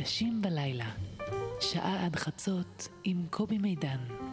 נשים בלילה, שעה עד חצות עם קובי מידן.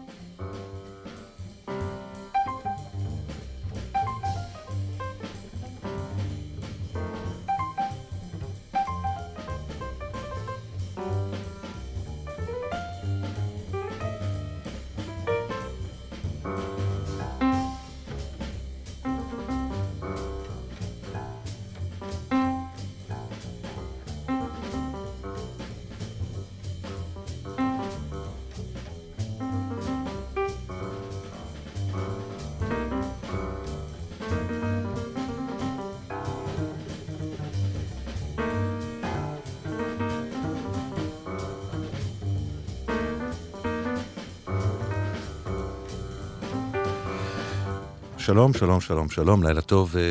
שלום, שלום, שלום, שלום, לילה טוב. אה,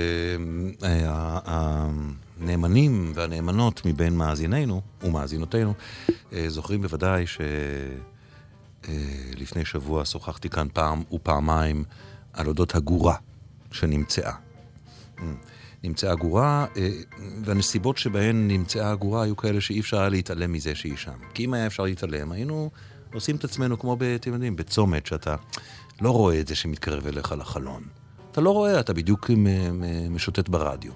אה, הנאמנים והנאמנות מבין מאזינינו ומאזינותינו אה, זוכרים בוודאי שלפני שבוע שוחחתי כאן פעם ופעמיים על אודות הגורה שנמצאה. נמצאה גורה, והנסיבות שבהן נמצאה הגורה היו כאלה שאי אפשר היה להתעלם מזה שהיא שם. כי אם היה אפשר להתעלם, היינו עושים את עצמנו כמו, אתם יודעים, בצומת, שאתה לא רואה את זה שמתקרב אליך לחלון. אתה לא רואה, אתה בדיוק משוטט ברדיו.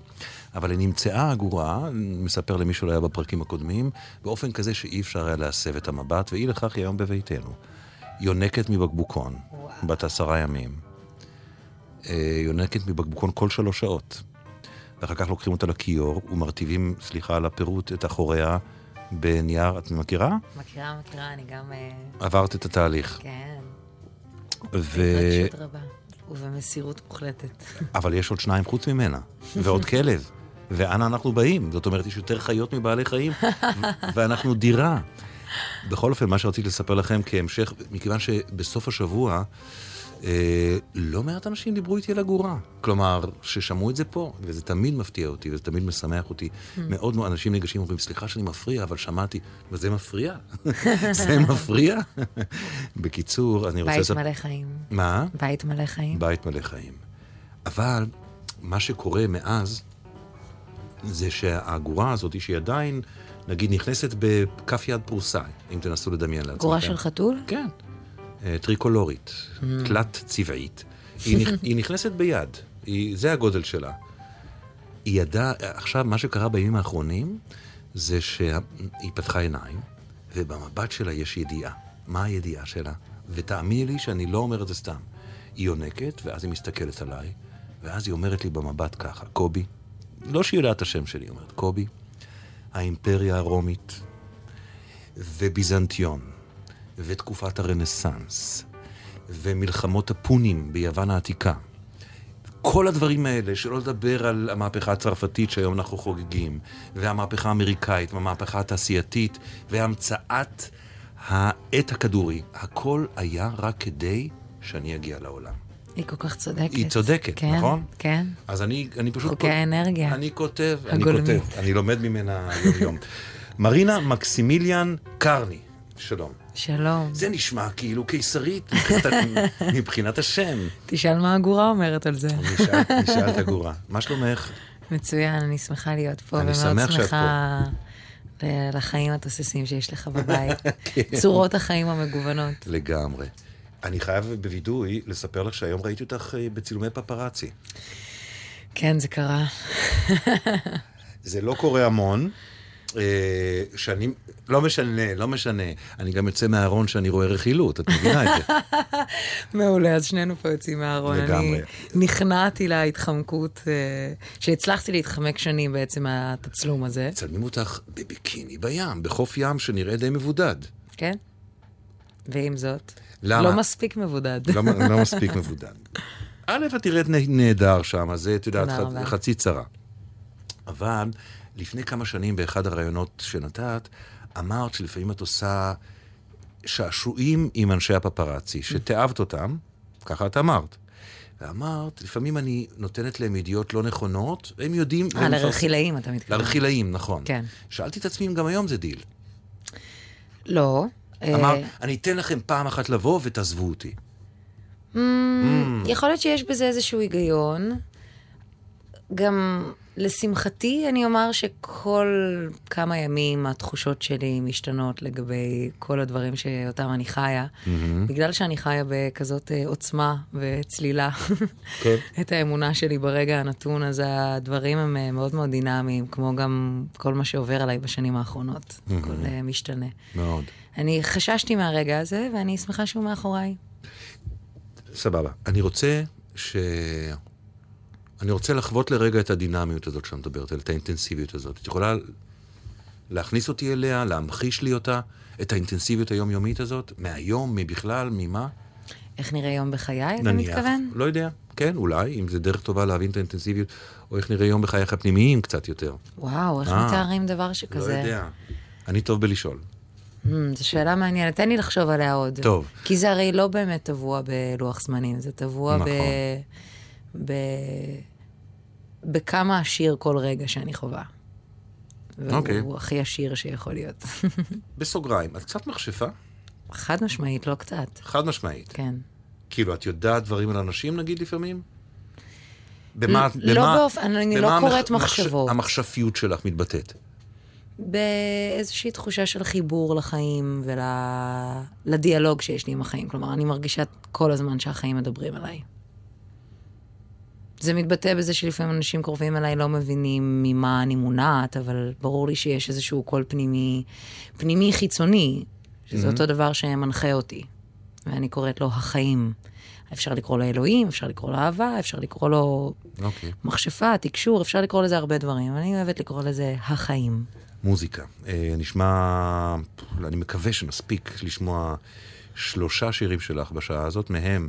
אבל היא נמצאה עגורה, מספר למי שלא היה בפרקים הקודמים, באופן כזה שאי אפשר היה להסב את המבט, ואי לכך היא היום בביתנו. יונקת מבקבוקון, וואו. בת עשרה ימים. אה, יונקת מבקבוקון כל שלוש שעות. ואחר כך לוקחים אותה לכיור ומרטיבים, סליחה על הפירוט, את אחוריה בנייר, את מכירה? מכירה, מכירה, אני גם... אה, עברת את התהליך. כן. ו... ובמסירות מוחלטת. אבל יש עוד שניים חוץ ממנה, ועוד כלב. ואנה אנחנו באים? זאת אומרת, יש יותר חיות מבעלי חיים, ואנחנו דירה. בכל אופן, מה שרציתי לספר לכם כהמשך, מכיוון שבסוף השבוע לא מעט אנשים דיברו איתי על הגורה. כלומר, ששמעו את זה פה, וזה תמיד מפתיע אותי, וזה תמיד משמח אותי. Mm. מאוד מאוד אנשים ניגשים ואומרים, סליחה שאני מפריע, אבל שמעתי, וזה מפריע? זה מפריע? בקיצור, אני רוצה... בית מלא חיים. מה? בית מלא חיים. בית מלא חיים. אבל מה שקורה מאז, זה שהגורה הזאת, שהיא עדיין, נגיד, נכנסת בכף יד פרוסה, אם תנסו לדמיין לעצמכם. גורה של חתול? כן. אה, טריקולורית, mm. תלת צבעית. היא, נכ... היא נכנסת ביד, היא... זה הגודל שלה. היא ידעה, עכשיו, מה שקרה בימים האחרונים, זה שהיא פתחה עיניים, ובמבט שלה יש ידיעה. מה הידיעה שלה? ותאמיני לי שאני לא אומר את זה סתם. היא יונקת, ואז היא מסתכלת עליי, ואז היא אומרת לי במבט ככה, קובי, לא שהיא יודעת את השם שלי, היא אומרת, קובי, האימפריה הרומית וביזנטיון ותקופת הרנסאנס, ומלחמות הפונים ביוון העתיקה. כל הדברים האלה, שלא לדבר על המהפכה הצרפתית שהיום אנחנו חוגגים, והמהפכה האמריקאית, והמהפכה התעשייתית, והמצאת העט הכדורי, הכל היה רק כדי שאני אגיע לעולם. היא כל כך צודקת. היא צודקת, כן, נכון? כן. אז אני, אני פשוט... חוקי האנרגיה. אני כותב, הגולמית. אני כותב, אני לומד ממנה יום-יום. מרינה מקסימיליאן קרני, שלום. שלום. זה נשמע כאילו קיסרית מבחינת השם. תשאל מה הגורה אומרת על זה. נשאל את הגורה. מה שלומך? מצוין, אני שמחה להיות פה. אני שמח שאת פה. לחיים התוססים שיש לך בבית. כן. צורות החיים המגוונות. לגמרי. אני חייב בווידוי לספר לך שהיום ראיתי אותך אה, בצילומי פפראצי. כן, זה קרה. זה לא קורה המון. אה, שאני, לא משנה, לא משנה. אני גם יוצא מהארון שאני רואה רכילות, את מבינה את זה. מעולה, אז שנינו פה יוצאים מהארון. לגמרי. אני נכנעתי להתחמקות, אה, שהצלחתי להתחמק שנים בעצם מהתצלום הזה. מצלמים אותך בביקיני בים, בחוף ים שנראה די מבודד. כן? ועם זאת? למה? לא מספיק מבודד. לא, לא מספיק מבודד. א', את נראית נהדר שם, זה, את יודעת, חצי צרה. אבל לפני כמה שנים באחד הראיונות שנתת, אמרת שלפעמים את עושה שעשועים עם אנשי הפפראצי, שתיעבת אותם, ככה את אמרת. ואמרת, לפעמים אני נותנת להם ידיעות לא נכונות, הם יודעים... אה, לרכילאים אתה מתכוון. לרכילאים, נכון. כן. שאלתי את עצמי אם גם היום זה דיל. לא. אמרת, אה, אני אתן לכם פעם אחת לבוא ותעזבו אותי. Mm, mm. יכול להיות שיש בזה איזשהו היגיון. גם לשמחתי, אני אומר שכל כמה ימים התחושות שלי משתנות לגבי כל הדברים שאותם אני חיה. Mm-hmm. בגלל שאני חיה בכזאת אה, עוצמה וצלילה, כן. את האמונה שלי ברגע הנתון, אז הדברים הם אה, מאוד מאוד דינמיים, כמו גם כל מה שעובר עליי בשנים האחרונות. Mm-hmm. הכל uh, משתנה. מאוד. אני חששתי מהרגע הזה, ואני שמחה שהוא מאחוריי. סבבה. אני רוצה ש... אני רוצה לחוות לרגע את הדינמיות הזאת שאת מדברת, את האינטנסיביות הזאת. את יכולה להכניס אותי אליה, להמחיש לי אותה, את האינטנסיביות היומיומית הזאת, מהיום, מבכלל, ממה? איך נראה יום בחיי, אתה מתכוון? לא יודע. כן, אולי, אם זה דרך טובה להבין את האינטנסיביות, או איך נראה יום בחייך הפנימיים קצת יותר. וואו, איך אה, מתארים דבר שכזה? לא יודע. אני טוב בלשאול. Hmm, זו שאלה מעניינת, תן לי לחשוב עליה עוד. טוב. כי זה הרי לא באמת טבוע בלוח זמנים, זה טבוע נכון. ב... ב... בכמה עשיר כל רגע שאני חווה. אוקיי. והוא הכי עשיר שיכול להיות. בסוגריים, את קצת מכשפה? חד משמעית, לא קצת. חד משמעית. כן. כאילו, את יודעת דברים על אנשים, נגיד, לפעמים? במה... לא במה, באופן, אני לא קוראת המח, מחשבות. המחשפיות שלך מתבטאת? באיזושהי תחושה של חיבור לחיים ולדיאלוג שיש לי עם החיים. כלומר, אני מרגישה כל הזמן שהחיים מדברים עליי. זה מתבטא בזה שלפעמים אנשים קרובים אליי לא מבינים ממה אני מונעת, אבל ברור לי שיש איזשהו קול פנימי, פנימי חיצוני, שזה mm-hmm. אותו דבר שמנחה אותי. ואני קוראת לו החיים. אפשר לקרוא לו אלוהים, אפשר לקרוא לו אהבה, אפשר לקרוא לו okay. אוקיי. מכשפה, תקשור, אפשר לקרוא לזה הרבה דברים. אני אוהבת לקרוא לזה החיים. מוזיקה. אה, נשמע, אני מקווה שנספיק לשמוע שלושה שירים שלך בשעה הזאת, מהם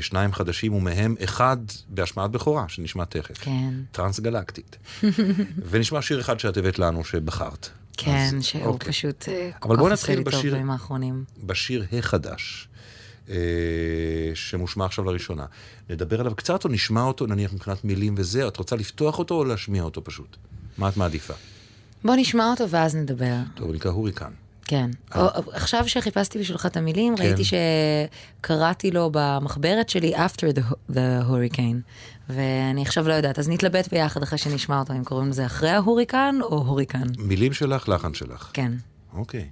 שניים חדשים, ומהם אחד בהשמעת בכורה, שנשמע תכף. כן. טרנס גלקטית. ונשמע שיר אחד שאת הבאת לנו, שבחרת. כן, אז, שהוא אוקיי. פשוט אה, כל כך עושה לי טוב בימים האחרונים. בשיר החדש. אה, שמושמע עכשיו לראשונה. נדבר עליו קצת או נשמע אותו, נניח מבחינת מילים וזה? את רוצה לפתוח אותו או להשמיע אותו פשוט? מה את מעדיפה? בוא נשמע אותו ואז נדבר. טוב, נקרא הוריקן. כן. אה. עכשיו שחיפשתי בשבילך את המילים, כן. ראיתי שקראתי לו במחברת שלי After the, the Hurricane, ואני עכשיו לא יודעת, אז נתלבט ביחד אחרי שנשמע אותו, אם קוראים לזה אחרי ההוריקן או הוריקן. מילים שלך, לחן שלך. כן. אוקיי.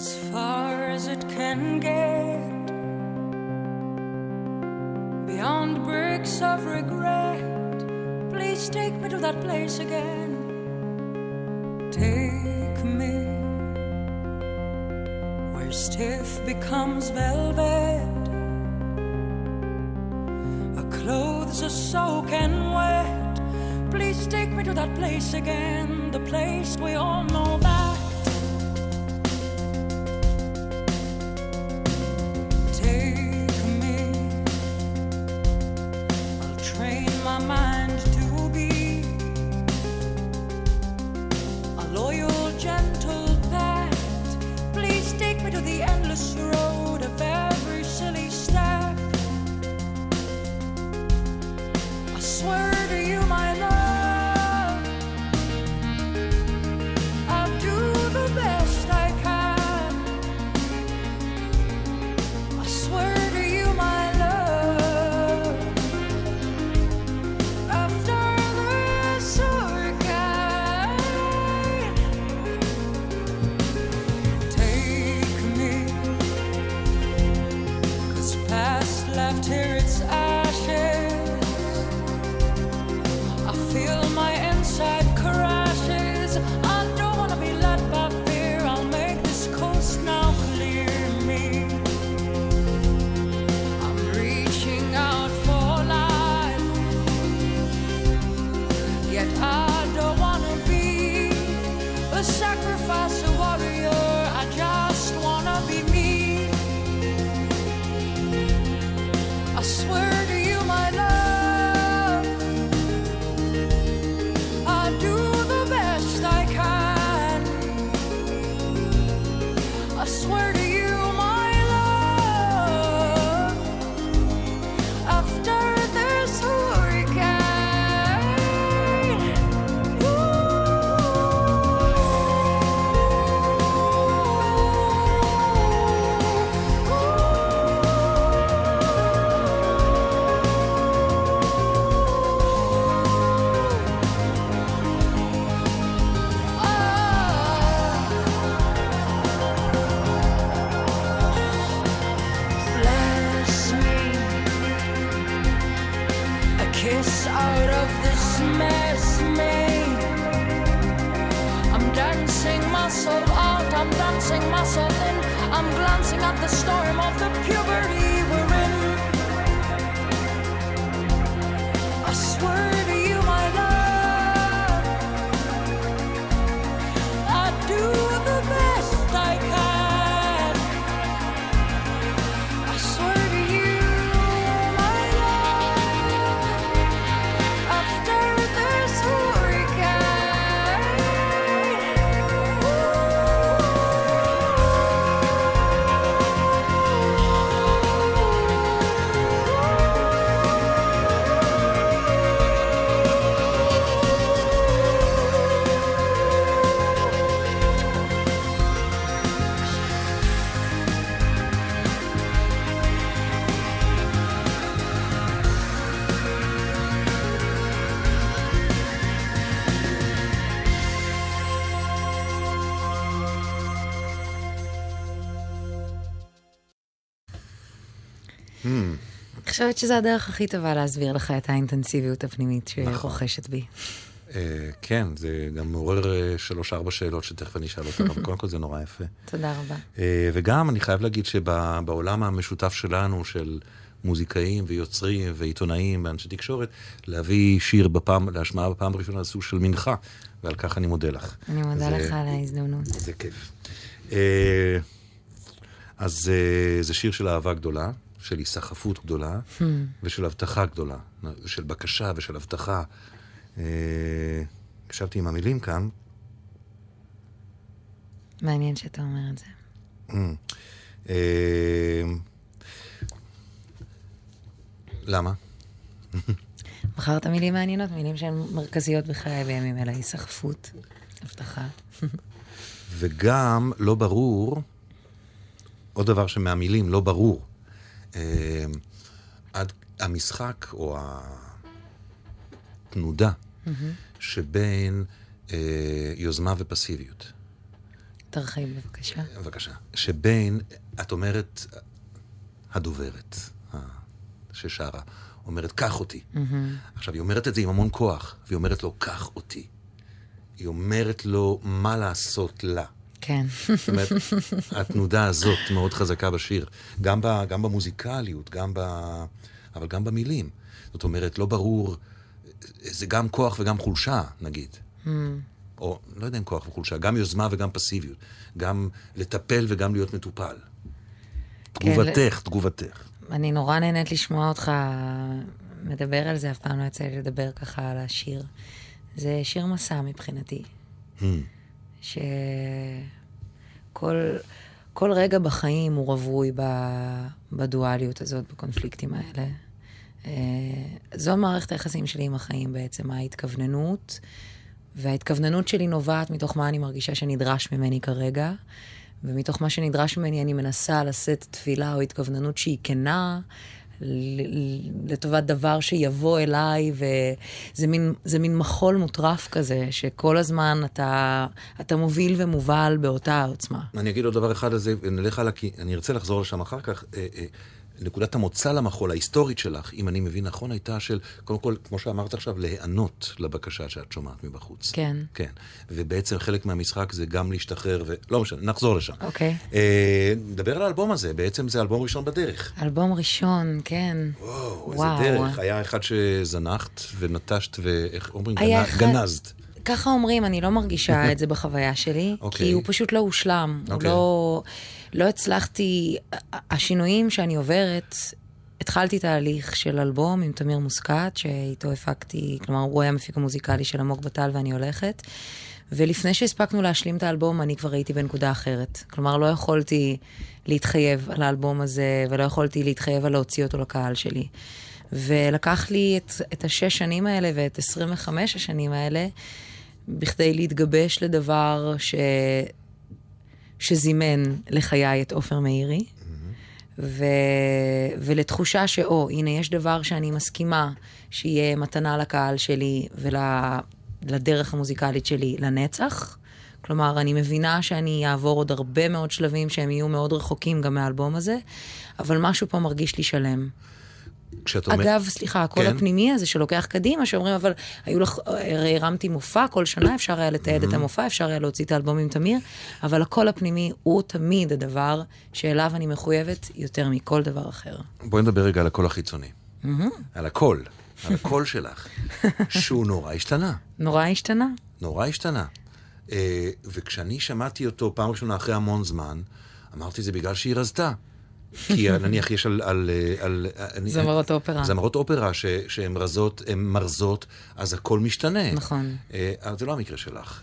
as far as it can get. Beyond bricks of regret. Please take me to that place again. Take me where stiff becomes velvet. Our clothes are soaking wet. Please take me to that place again, the place we all know kiss out of this mess made. I'm dancing myself out, I'm dancing myself in. I'm glancing at the storm of the puberty. We're חושבת שזו הדרך הכי טובה להסביר לך את האינטנסיביות הפנימית שרוכשת בי. אה, כן, זה גם מעורר אה, שלוש-ארבע שאלות שתכף אני אשאל אותך, אבל קודם כל זה נורא יפה. תודה רבה. אה, וגם אני חייב להגיד שבעולם המשותף שלנו, של מוזיקאים ויוצרים ועיתונאים ואנשי תקשורת, להביא שיר בפעם, להשמעה בפעם הראשונה זה סוג של מנחה, ועל כך אני מודה לך. אני מודה לך על ההזדמנות. זה כיף. אז זה שיר של אהבה גדולה, של היסחפות גדולה, ושל הבטחה גדולה, של בקשה ושל הבטחה. אה, ישבתי עם המילים כאן, מעניין שאתה אומר את זה. אה, למה? בחרת מילים מעניינות, מילים שהן מרכזיות בחיי בימים אלה, היסחפות, הבטחה. וגם לא ברור, עוד דבר שמהמילים לא ברור, המשחק או התנודה שבין אה, יוזמה ופסיביות. תרחיב בבקשה. בבקשה. שבין, את אומרת, הדוברת ששרה, אומרת, קח אותי. עכשיו, היא אומרת את זה עם המון כוח, והיא אומרת לו, קח אותי. היא אומרת לו מה לעשות לה. כן. זאת אומרת, התנודה הזאת מאוד חזקה בשיר. גם, ב, גם במוזיקליות, גם ב, אבל גם במילים. זאת אומרת, לא ברור, זה גם כוח וגם חולשה, נגיד. או, לא יודע אם כוח וחולשה, גם יוזמה וגם פסיביות. גם לטפל וגם להיות מטופל. כן, תגובתך, תגובתך. אני נורא נהנית לשמוע אותך מדבר על זה, אף פעם לא יצא לי לדבר ככה על השיר. זה שיר מסע מבחינתי. Hmm. שכל כל רגע בחיים הוא רווי בדואליות הזאת, בקונפליקטים האלה. אה, זו מערכת היחסים שלי עם החיים בעצם, ההתכווננות, וההתכווננות שלי נובעת מתוך מה אני מרגישה שנדרש ממני כרגע, ומתוך מה שנדרש ממני אני מנסה לשאת תפילה או התכווננות שהיא כנה, לטובת דבר שיבוא אליי, וזה מין, זה מין מחול מוטרף כזה, שכל הזמן אתה, אתה מוביל ומובל באותה עוצמה. אני אגיד עוד דבר אחד על זה, ונלך הלאה, כי אני ארצה לחזור לשם אחר כך. נקודת המוצא למחול, ההיסטורית שלך, אם אני מבין נכון, הייתה של, קודם כל, כמו שאמרת עכשיו, להיענות לבקשה שאת שומעת מבחוץ. כן. כן. ובעצם חלק מהמשחק זה גם להשתחרר, ולא משנה, נחזור לשם. אוקיי. אה, נדבר על האלבום הזה, בעצם זה אלבום ראשון בדרך. אלבום ראשון, כן. וואו, וואו. איזה דרך. היה אחד שזנחת ונטשת, ואיך אומרים? גנ- אחד- גנזת. ככה אומרים, אני לא מרגישה את זה בחוויה שלי, אוקיי. כי הוא פשוט לא הושלם. הוא אוקיי. לא... לא הצלחתי... השינויים שאני עוברת, התחלתי תהליך של אלבום עם תמיר מוסקת, שאיתו הפקתי, כלומר, הוא היה המפיק המוזיקלי של עמוק בטל ואני הולכת. ולפני שהספקנו להשלים את האלבום, אני כבר הייתי בנקודה אחרת. כלומר, לא יכולתי להתחייב על האלבום הזה, ולא יכולתי להתחייב על להוציא אותו לקהל שלי. ולקח לי את, את השש שנים האלה ואת 25 השנים האלה, בכדי להתגבש לדבר ש... שזימן לחיי את עופר מאירי, ו... ולתחושה שאו, הנה, יש דבר שאני מסכימה שיהיה מתנה לקהל שלי ולדרך המוזיקלית שלי לנצח. כלומר, אני מבינה שאני אעבור עוד הרבה מאוד שלבים שהם יהיו מאוד רחוקים גם מהאלבום הזה, אבל משהו פה מרגיש לי שלם. כשאת אומרת... אגב, סליחה, הקול כן. הפנימי הזה שלוקח קדימה, שאומרים, אבל היו לך, הרי הרמתי מופע כל שנה, אפשר היה לתעד Mm-hmm. את המופע, אפשר היה להוציא את האלבום עם תמיר, אבל הקול הפנימי הוא תמיד הדבר שאליו אני מחויבת יותר מכל דבר אחר. בואי נדבר רגע על הקול החיצוני. על הקול, על הקול שלך, שהוא נורא השתנה. נורא השתנה. נורא השתנה. אה, וכשאני שמעתי אותו פעם ראשונה אחרי המון זמן, אמרתי זה בגלל שהיא רזתה. כי נניח יש על... על, אה, על אני- זמרות אופרה. זמרות אופרה ש- שהן רזות, הן מרזות, אז הכל משתנה. נכון. אה, אבל זה לא המקרה שלך.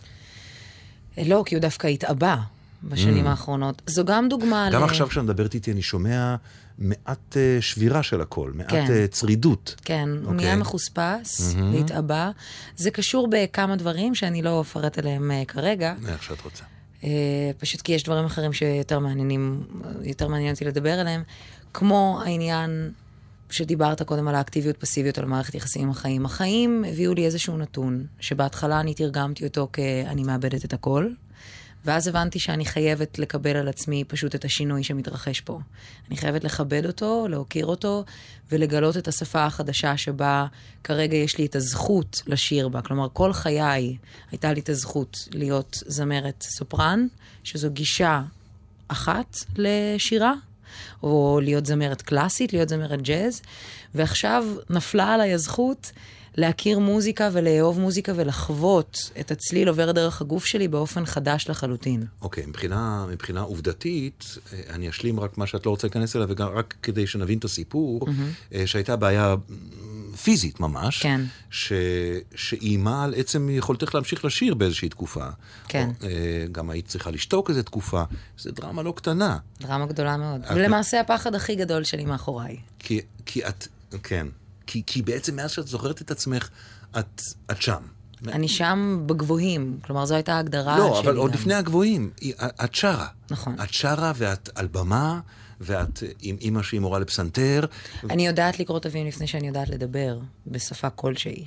אה, לא, כי הוא דווקא התעבה בשנים האחרונות. זו גם דוגמה Mm. גם ל... עכשיו כשאת מדברת איתי, אני שומע מעט אה, שבירה של הקול, מעט כן. אה, צרידות. כן, הוא אוקיי. נהיה מחוספס, להתעבה. זה קשור בכמה דברים שאני לא אפרט עליהם אה, כרגע. איך שאת רוצה. אה, פשוט כי יש דברים אחרים שיותר מעניינים, יותר מעניין אותי לדבר עליהם, כמו העניין שדיברת קודם על האקטיביות פסיביות, על מערכת יחסים עם החיים. החיים הביאו לי איזשהו נתון, שבהתחלה אני תרגמתי אותו כ"אני מאבדת את הכל", ואז הבנתי שאני חייבת לקבל על עצמי פשוט את השינוי שמתרחש פה. אני חייבת לכבד אותו, להוקיר אותו, ולגלות את השפה החדשה שבה כרגע יש לי את הזכות לשיר בה. כלומר, כל חיי הייתה לי את הזכות להיות זמרת סופרן, שזו גישה אחת לשירה, או להיות זמרת קלאסית, להיות זמרת ג'אז, ועכשיו נפלה עליי הזכות להכיר מוזיקה ולאהוב מוזיקה ולחוות את הצליל עובר דרך הגוף שלי באופן חדש לחלוטין. אוקיי, מבחינה, מבחינה עובדתית, אה, אני אשלים רק מה שאת לא רוצה להיכנס אליו, וגם רק כדי שנבין את הסיפור, אה, שהייתה בעיה אה, פיזית ממש, כן. ש, שאיימה על עצם יכולתך להמשיך לשיר באיזושהי תקופה. כן. או, גם היית צריכה לשתוק איזו תקופה, זו דרמה לא קטנה. דרמה גדולה מאוד. את- ולמעשה הפחד הכי גדול שלי מאחוריי. כי, כי את, כן, כי, כי בעצם מאז שאת זוכרת את עצמך, את, את שם. אני שם בגבוהים, כלומר זו הייתה ההגדרה לא, שלי. אבל עוד גם. לפני הגבוהים, את שרה. נכון. את שרה ואת על במה, ואת עם אימא שהיא מורה לפסנתר. אני יודעת לקרוא תווים לפני שאני יודעת לדבר בשפה כלשהי.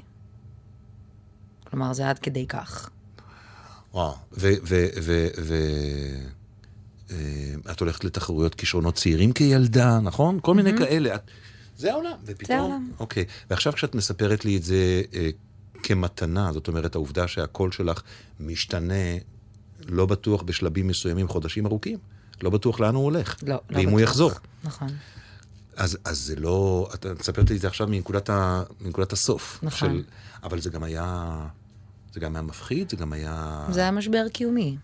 כלומר, זה עד כדי כך. וואו. ו... ו... ו... ו... אה, את הולכת לתחרויות כישרונות צעירים כילדה, נכון? כל מיני כאלה. את... זה העולם. ופתאום... זה העולם. אוקיי. ועכשיו כשאת מספרת לי את זה אה, כמתנה, זאת אומרת, העובדה שהקול שלך משתנה, לא בטוח בשלבים מסוימים, חודשים ארוכים. לא בטוח לאן הוא הולך. לא, לא ואם הוא בטוח. יחזור. נכון. אז, אז זה לא, את מספרת לי את זה עכשיו מנקודת, ה, מנקודת הסוף. נכון. של, אבל זה גם היה, זה גם היה מפחיד, זה גם היה... זה היה משבר קיומי.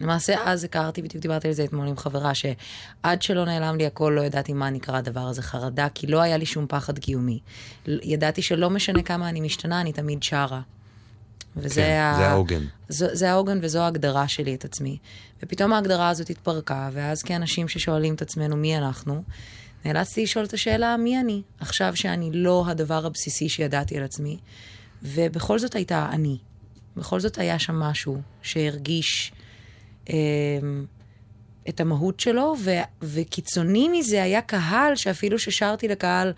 למעשה, אז הכרתי, בדיוק דיברתי על זה אתמול עם חברה, שעד שלא נעלם לי הכל, לא ידעתי מה נקרא הדבר הזה חרדה, כי לא היה לי שום פחד קיומי. ידעתי שלא משנה כמה אני משתנה, אני תמיד שרה. וזה כן, ה... זה העוגן. זו, זה העוגן וזו ההגדרה שלי את עצמי. ופתאום ההגדרה הזאת התפרקה, ואז כאנשים ששואלים את עצמנו מי אנחנו, נאלצתי לשאול את השאלה מי אני, עכשיו שאני לא הדבר הבסיסי שידעתי על עצמי, ובכל זאת הייתה אני. בכל זאת היה שם משהו שהרגיש את המהות שלו, ו, וקיצוני מזה היה קהל שאפילו ששרתי לקהל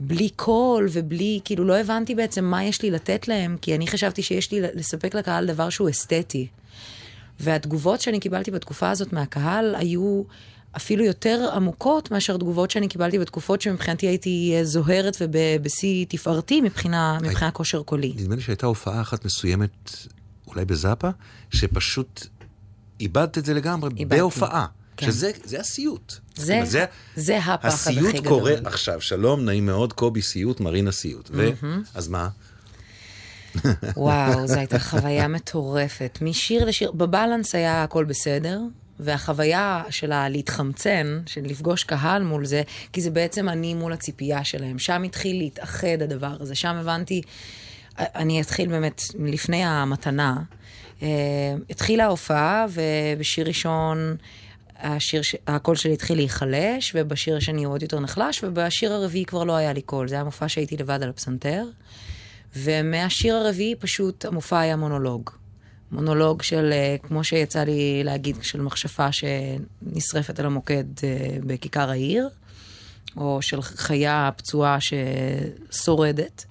בלי קול ובלי, כאילו לא הבנתי בעצם מה יש לי לתת להם, כי אני חשבתי שיש לי לספק לקהל דבר שהוא אסתטי. והתגובות שאני קיבלתי בתקופה הזאת מהקהל היו אפילו יותר עמוקות מאשר תגובות שאני קיבלתי בתקופות שמבחינתי הייתי זוהרת ובשיא תפארתי מבחינה, מבחינה כושר קולי. נדמה לי שהייתה הופעה אחת מסוימת, אולי בזאפה, שפשוט איבדת את זה לגמרי, איבדתי. בהופעה. כן. שזה זה הסיוט. זה- אומרת, זה הפחד הכי הסיוט גדול. קורה עכשיו, שלום, נעים מאוד, קובי סיוט, מרינה סיוט. ו... אז מה? וואו, זו הייתה חוויה מטורפת. משיר לשיר, בבלנס היה הכל בסדר, והחוויה שלה להתחמצן, של לפגוש קהל מול זה, כי זה בעצם אני מול הציפייה שלהם. שם התחיל להתאחד הדבר הזה, שם הבנתי, אני אתחיל באמת לפני המתנה. אה, התחילה ההופעה, ובשיר ראשון... השיר, הקול שלי התחיל להיחלש, ובשיר השני הוא עוד יותר נחלש, ובשיר הרביעי כבר לא היה לי קול. זה היה מופע שהייתי לבד על הפסנתר, ומהשיר הרביעי פשוט המופע היה מונולוג. מונולוג של, אה, כמו שיצא לי להגיד, של מכשפה שנשרפת על המוקד אה, בכיכר העיר, או של חיה פצועה ששורדת.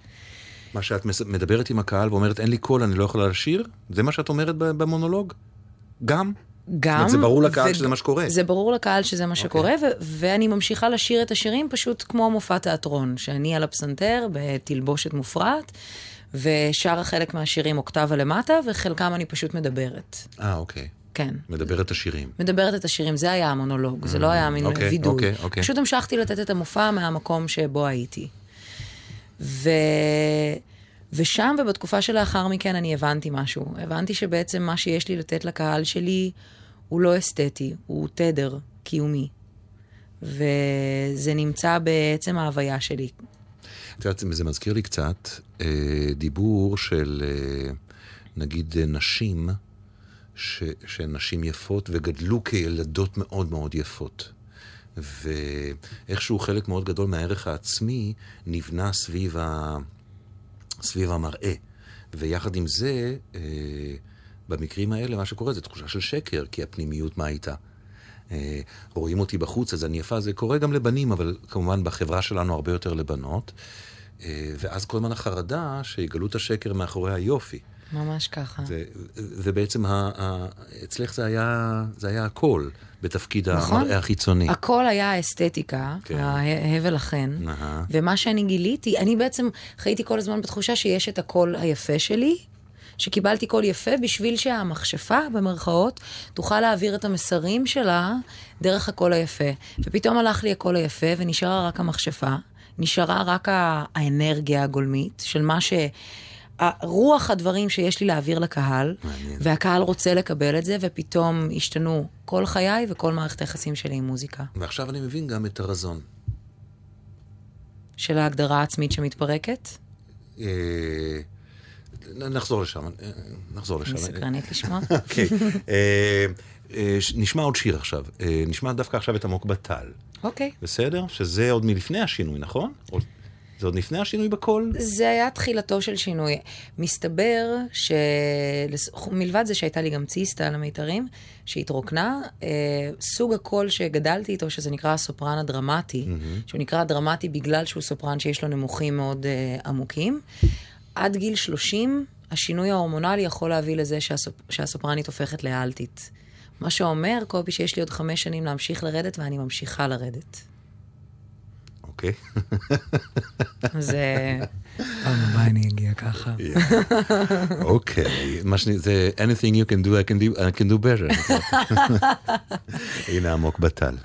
מה שאת מדברת עם הקהל ואומרת, אין לי קול, אני לא יכולה לשיר? זה מה שאת אומרת במונולוג? גם? גם. זה ברור לקהל שזה מה שקורה. זה ברור לקהל שזה מה שקורה, ו- ואני ממשיכה לשיר את השירים פשוט כמו מופע תיאטרון, שאני על הפסנתר בתלבושת מופרעת, ושרה חלק מהשירים אוקטבה למטה, וחלקם אני פשוט מדברת. אה, אוקיי. כן. מדבר את השירים. מדברת את השירים, זה היה המונולוג, זה לא היה מין אוקיי, וידוי. אוקיי, אוקיי. פשוט המשכתי לתת את המופע מהמקום שבו הייתי. ו... ושם ובתקופה שלאחר מכן אני הבנתי משהו. הבנתי שבעצם מה שיש לי לתת לקהל שלי הוא לא אסתטי, הוא תדר קיומי. וזה נמצא בעצם ההוויה שלי. את יודעת, זה מזכיר לי קצת אה, דיבור של אה, נגיד אה, נשים, ש, שהן נשים יפות וגדלו כילדות מאוד מאוד יפות. ואיכשהו חלק מאוד גדול מהערך העצמי נבנה סביב, ה, סביב המראה. ויחד עם זה, אה, במקרים האלה מה שקורה זה תחושה של שקר, כי הפנימיות מה הייתה? אה, רואים אותי בחוץ, אז אני יפה, זה קורה גם לבנים, אבל כמובן בחברה שלנו הרבה יותר לבנות. אה, ואז כל הזמן החרדה שיגלו את השקר מאחורי היופי. ממש ככה. זה, ובעצם ה, ה, אצלך זה היה, זה היה הכל בתפקיד נכון. המראה החיצוני. הכל היה האסתטיקה, כן. ההבל החן. אהה. ומה שאני גיליתי, אני בעצם חייתי כל הזמן בתחושה שיש את הקול היפה שלי, שקיבלתי קול יפה בשביל שהמכשפה, במרכאות, תוכל להעביר את המסרים שלה דרך הקול היפה. ופתאום הלך לי הקול היפה ונשארה רק המכשפה, נשארה רק האנרגיה הגולמית של מה ש... רוח הדברים שיש לי להעביר לקהל, מעניין. והקהל רוצה לקבל את זה, ופתאום השתנו כל חיי וכל מערכת היחסים שלי עם מוזיקה. ועכשיו אני מבין גם את הרזון. של ההגדרה העצמית שמתפרקת. אה, נחזור לשם, אה, נחזור לשם. אני סקרנית לשמוע. אוקיי. אה, אה, ש- נשמע עוד שיר עכשיו. נשמע דווקא עכשיו את עמוק בטל. אוקיי. בסדר? שזה עוד מלפני השינוי, נכון? זה עוד לפני השינוי בקול? זה היה תחילתו של שינוי. מסתבר שמלבד זה שהייתה לי גם ציסטה על המיתרים, שהתרוקנה, אה, סוג הקול שגדלתי איתו, שזה נקרא הסופרן הדרמטי, mm-hmm. שהוא נקרא דרמטי בגלל שהוא סופרן שיש לו נמוכים מאוד אה, עמוקים. עד גיל 30, השינוי ההורמונלי יכול להביא לזה שהסופ... שהסופרנית הופכת לאלטית. מה שאומר, קובי, שיש לי עוד חמש שנים להמשיך לרדת, ואני ממשיכה לרדת. אוקיי. זה... פעם הבאה אני אגיע ככה. אוקיי. מה שאני, זה anything you can do, I can do, I can do better. הנה עמוק בטל.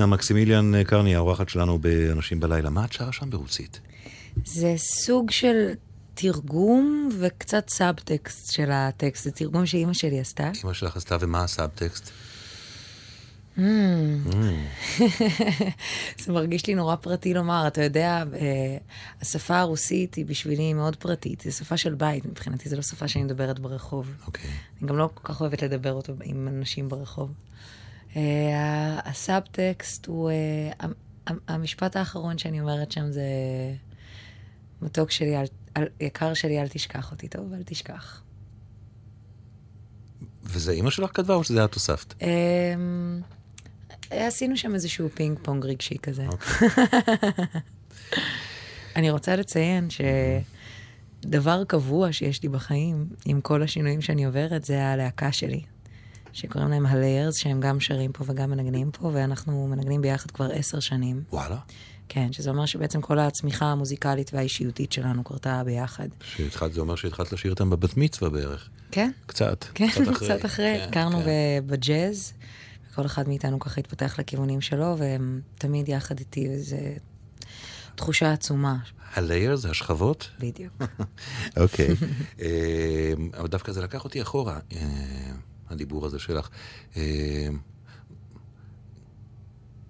מרינה מקסימיליאן קרני, האורחת שלנו באנשים בלילה. מה את שרה שם ברוסית? זה סוג של תרגום וקצת סאבטקסט של הטקסט. זה תרגום שאימא שלי עשתה. אמא שלך עשתה, ומה הסאבטקסט? זה מרגיש לי נורא פרטי לומר, אתה יודע, אה, השפה הרוסית היא בשבילי מאוד פרטית, זו שפה של בית מבחינתי, זו לא שפה שאני מדברת ברחוב. אוקיי. אני גם לא כל כך אוהבת לדבר אותו עם אנשים ברחוב. אה, הסאבטקסט הוא, אה, המ- המ- המשפט האחרון שאני אומרת שם זה, מתוק שלי, אל, אל, יקר שלי, אל תשכח אותי, טוב? אל תשכח. וזה אימא שלך כתבה או שזה את הוספת? אמ, עשינו שם איזשהו פינג פונג רגשי כזה. אני רוצה לציין שדבר קבוע שיש לי בחיים, עם כל השינויים שאני עוברת, זה הלהקה שלי. שקוראים להם הליירס, שהם גם שרים פה וגם מנגנים פה, ואנחנו מנגנים ביחד כבר עשר שנים. וואלה. כן, שזה אומר שבעצם כל הצמיחה המוזיקלית והאישיותית שלנו קרתה ביחד. שהתחלת, זה אומר שהתחלת לשיר איתם בבת מצווה בערך. כן? קצת. כן, קצת אחרי. כן, הכרנו כן. בג'אז, וכל אחד מאיתנו ככה התפתח לכיוונים שלו, והם תמיד יחד איתי, וזו תחושה עצומה, הלייר זה השכבות? בדיוק. אוקיי. אה, אבל דווקא זה לקח אותי אחורה, אה, הדיבור הזה שלך. אה,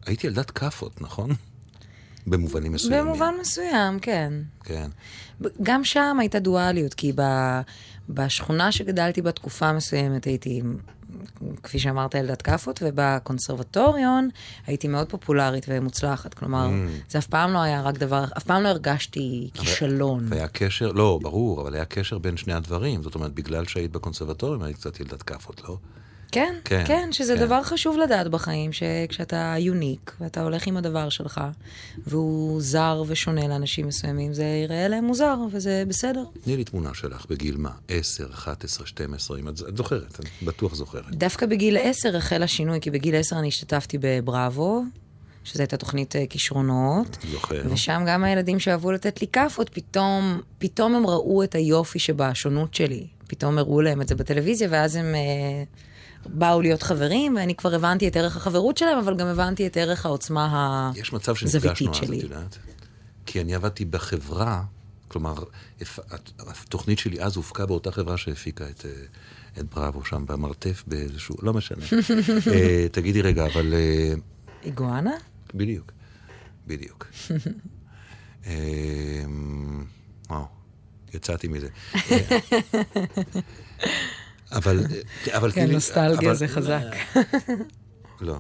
הייתי ילדת כאפות, נכון? במובנים מסוימים. במובן מסוים, כן. כן. גם שם הייתה דואליות, כי ב- בשכונה שגדלתי בתקופה מסוימת הייתי, כפי שאמרת, ילדת כאפות, ובקונסרבטוריון הייתי מאוד פופולרית ומוצלחת. כלומר, Mm. זה אף פעם לא היה רק דבר, אף פעם לא הרגשתי כישלון. והיה קשר, לא, ברור, אבל היה קשר בין שני הדברים. זאת אומרת, בגלל שהיית בקונסרבטוריום, היית קצת ילדת כאפות, לא? כן, כן, כן, שזה כן. דבר חשוב לדעת בחיים, שכשאתה יוניק, ואתה הולך עם הדבר שלך, והוא זר ושונה לאנשים מסוימים, זה יראה להם מוזר, וזה בסדר. תני לי תמונה שלך בגיל מה? 10, 11, 12, אם את, את זוכרת, את בטוח זוכרת. דווקא בגיל עשר החל השינוי, כי בגיל עשר אני השתתפתי בבראבו, שזו הייתה תוכנית אה, כישרונות. זוכר. ושם גם הילדים שאהבו לתת לי כאפות, פתאום, פתאום הם ראו את היופי שבשונות שלי. פתאום הראו להם את זה בטלוויזיה, ואז הם אה, באו להיות חברים, ואני כבר הבנתי את ערך החברות שלהם, אבל גם הבנתי את ערך העוצמה יש מצב הזוויתית שנפגשנו אז, את שלי. יודעת? כי אני עבדתי בחברה, כלומר, התוכנית שלי אז הופקה באותה חברה שהפיקה את, אה, את בראבו שם במרתף באיזשהו, לא משנה. אה, תגידי רגע, אבל... אה, איגואנה? בדיוק, בדיוק. אה, וואו, יצאתי מזה. אבל, אבל... כן, נוסטלגיה אבל- זה חזק. לא.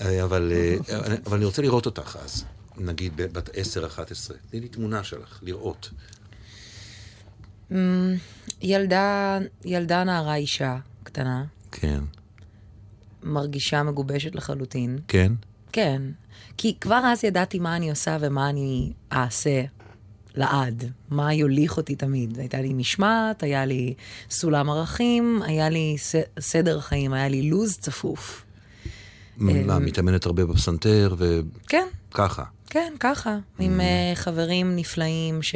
אה, אבל, אה, אבל אבל אני רוצה לראות אותך אז, נגיד בת 10-11. תני לי תמונה שלך, לראות. אמ, ילדה, ילדה נערה אישה קטנה, כן. מרגישה מגובשת לחלוטין. כן? כן, כי כבר אז ידעתי מה אני עושה ומה אני אעשה לעד, מה יוליך אותי תמיד. הייתה לי משמעת, היה לי סולם ערכים, היה לי ס- סדר חיים, היה לי לו"ז צפוף. מה, מתאמנת הרבה בפסנתר, ו... כן, ככה. כן, ככה, עם אה, חברים נפלאים ש...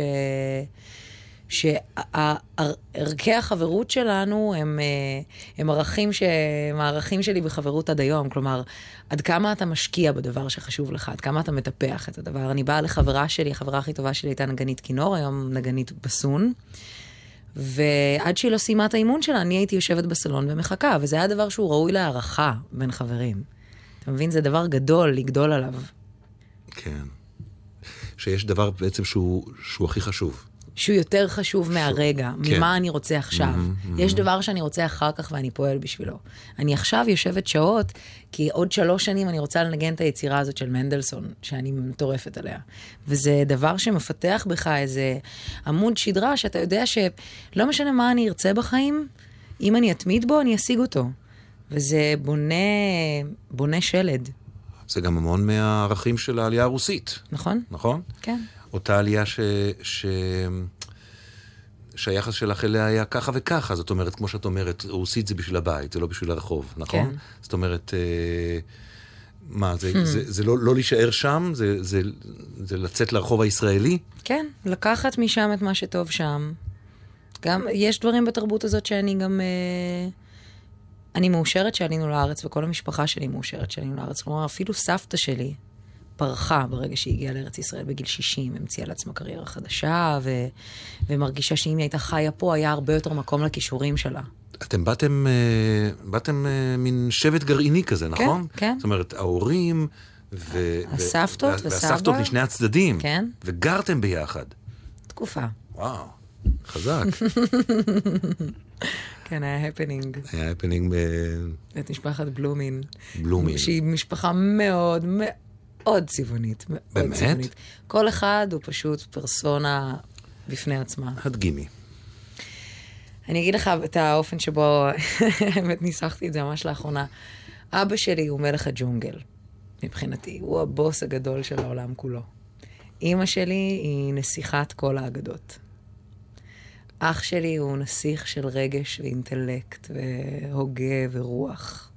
שערכי החברות שלנו הם, אה, הם ערכים ש... הם הערכים שלי בחברות עד היום. כלומר, עד כמה אתה משקיע בדבר שחשוב לך, עד כמה אתה מטפח את הדבר. אני באה לחברה שלי, החברה הכי טובה שלי הייתה נגנית כינור, היום נגנית בסון. ועד שהיא לא סיימה את האימון שלה, אני הייתי יושבת בסלון ומחכה, וזה היה דבר שהוא ראוי להערכה בין חברים. אתה מבין? זה דבר גדול לגדול עליו. כן. שיש דבר בעצם שהוא, שהוא הכי חשוב. שהוא יותר חשוב מהרגע, כן. ממה אני רוצה עכשיו. יש דבר שאני רוצה אחר כך ואני פועל בשבילו. אני עכשיו יושבת שעות, כי עוד שלוש שנים אני רוצה לנגן את היצירה הזאת של מנדלסון, שאני מטורפת עליה. וזה דבר שמפתח בך איזה עמוד שדרה, שאתה יודע שלא משנה מה אני ארצה בחיים, אם אני אתמיד בו, אני אשיג אותו. וזה בונה, בונה שלד, זה גם המון מהערכים של העלייה הרוסית, נכון? נכון? כן. אותה עלייה ש... ש... שהיחס שלך אליה היה ככה וככה, זאת אומרת, כמו שאת אומרת, רוסית זה בשביל הבית, זה לא בשביל הרחוב, נכון? כן. זאת אומרת, אה, מה, זה, זה, זה לא, לא להישאר שם, זה, זה, זה לצאת לרחוב הישראלי? כן, לקחת משם את מה שטוב שם. גם, יש דברים בתרבות הזאת שאני גם... אה, אני מאושרת שעלינו לארץ, וכל המשפחה שלי מאושרת שעלינו לארץ. כלומר, אפילו סבתא שלי פרחה ברגע שהיא הגיעה לארץ ישראל בגיל 60, המציאה לעצמה קריירה חדשה, ו... ומרגישה שאם היא הייתה חיה פה, היה הרבה יותר מקום לכישורים שלה. אתם באתם, אה, באתם אה, מין שבט גרעיני כזה, נכון? כן. זאת אומרת, ההורים ו... הסבתות. וסבא. והסבתות משני הצדדים. כן. וגרתם ביחד. תקופה. וואו, חזק. כן, היה הפנינג. היה הפנינג את משפחת בלומין. בבלומין. שהיא משפחה מאוד מאוד צבעונית. מאוד באמת? צבעונית. כל אחד הוא פשוט פרסונה בפני עצמה. הדגימי. אני אגיד לך את האופן שבו, באמת ניסחתי את זה ממש לאחרונה. אבא שלי הוא מלך הג'ונגל, מבחינתי. הוא הבוס הגדול של העולם כולו. אימא שלי היא נסיכת כל האגדות. אח שלי הוא נסיך של רגש ואינטלקט והוגה ורוח.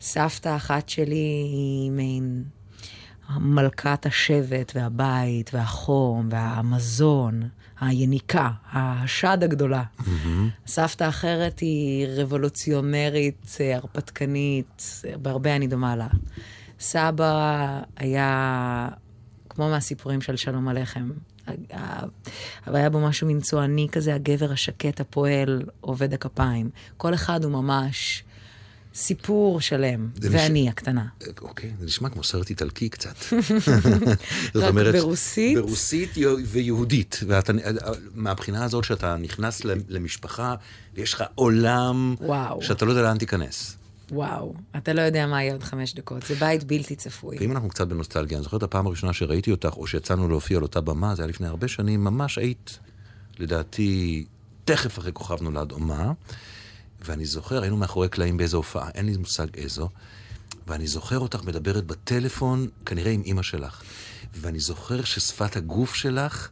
סבתא אחת שלי היא מעין מלכת השבט והבית והחום והמזון, היניקה, השד הגדולה. סבתא אחרת היא רבולוציונרית, הרפתקנית, בהרבה אני דומה לה. סבא היה כמו מהסיפורים של שלום עליכם. אבל היה בו משהו מנצועני כזה, הגבר השקט, הפועל, עובד הכפיים. כל אחד הוא ממש סיפור שלם, ואני הקטנה. אוקיי, זה נשמע כמו סרט איטלקי קצת. רק ברוסית? ברוסית ויהודית. ואתה, מהבחינה הזאת שאתה נכנס למשפחה, ויש לך עולם וואו. שאתה לא יודע לאן תיכנס. וואו, אתה לא יודע מה יהיה עוד חמש דקות, זה בית בלתי צפוי. ואם אנחנו קצת בנוסטלגיה, אני זוכר את הפעם הראשונה שראיתי אותך, או שיצאנו להופיע על אותה במה, זה היה לפני הרבה שנים, ממש היית, לדעתי, תכף אחרי כוכב נולד אומה, ואני זוכר, היינו מאחורי קלעים באיזו הופעה, אין לי מושג איזו, ואני זוכר אותך מדברת בטלפון, כנראה עם אימא שלך, ואני זוכר ששפת הגוף שלך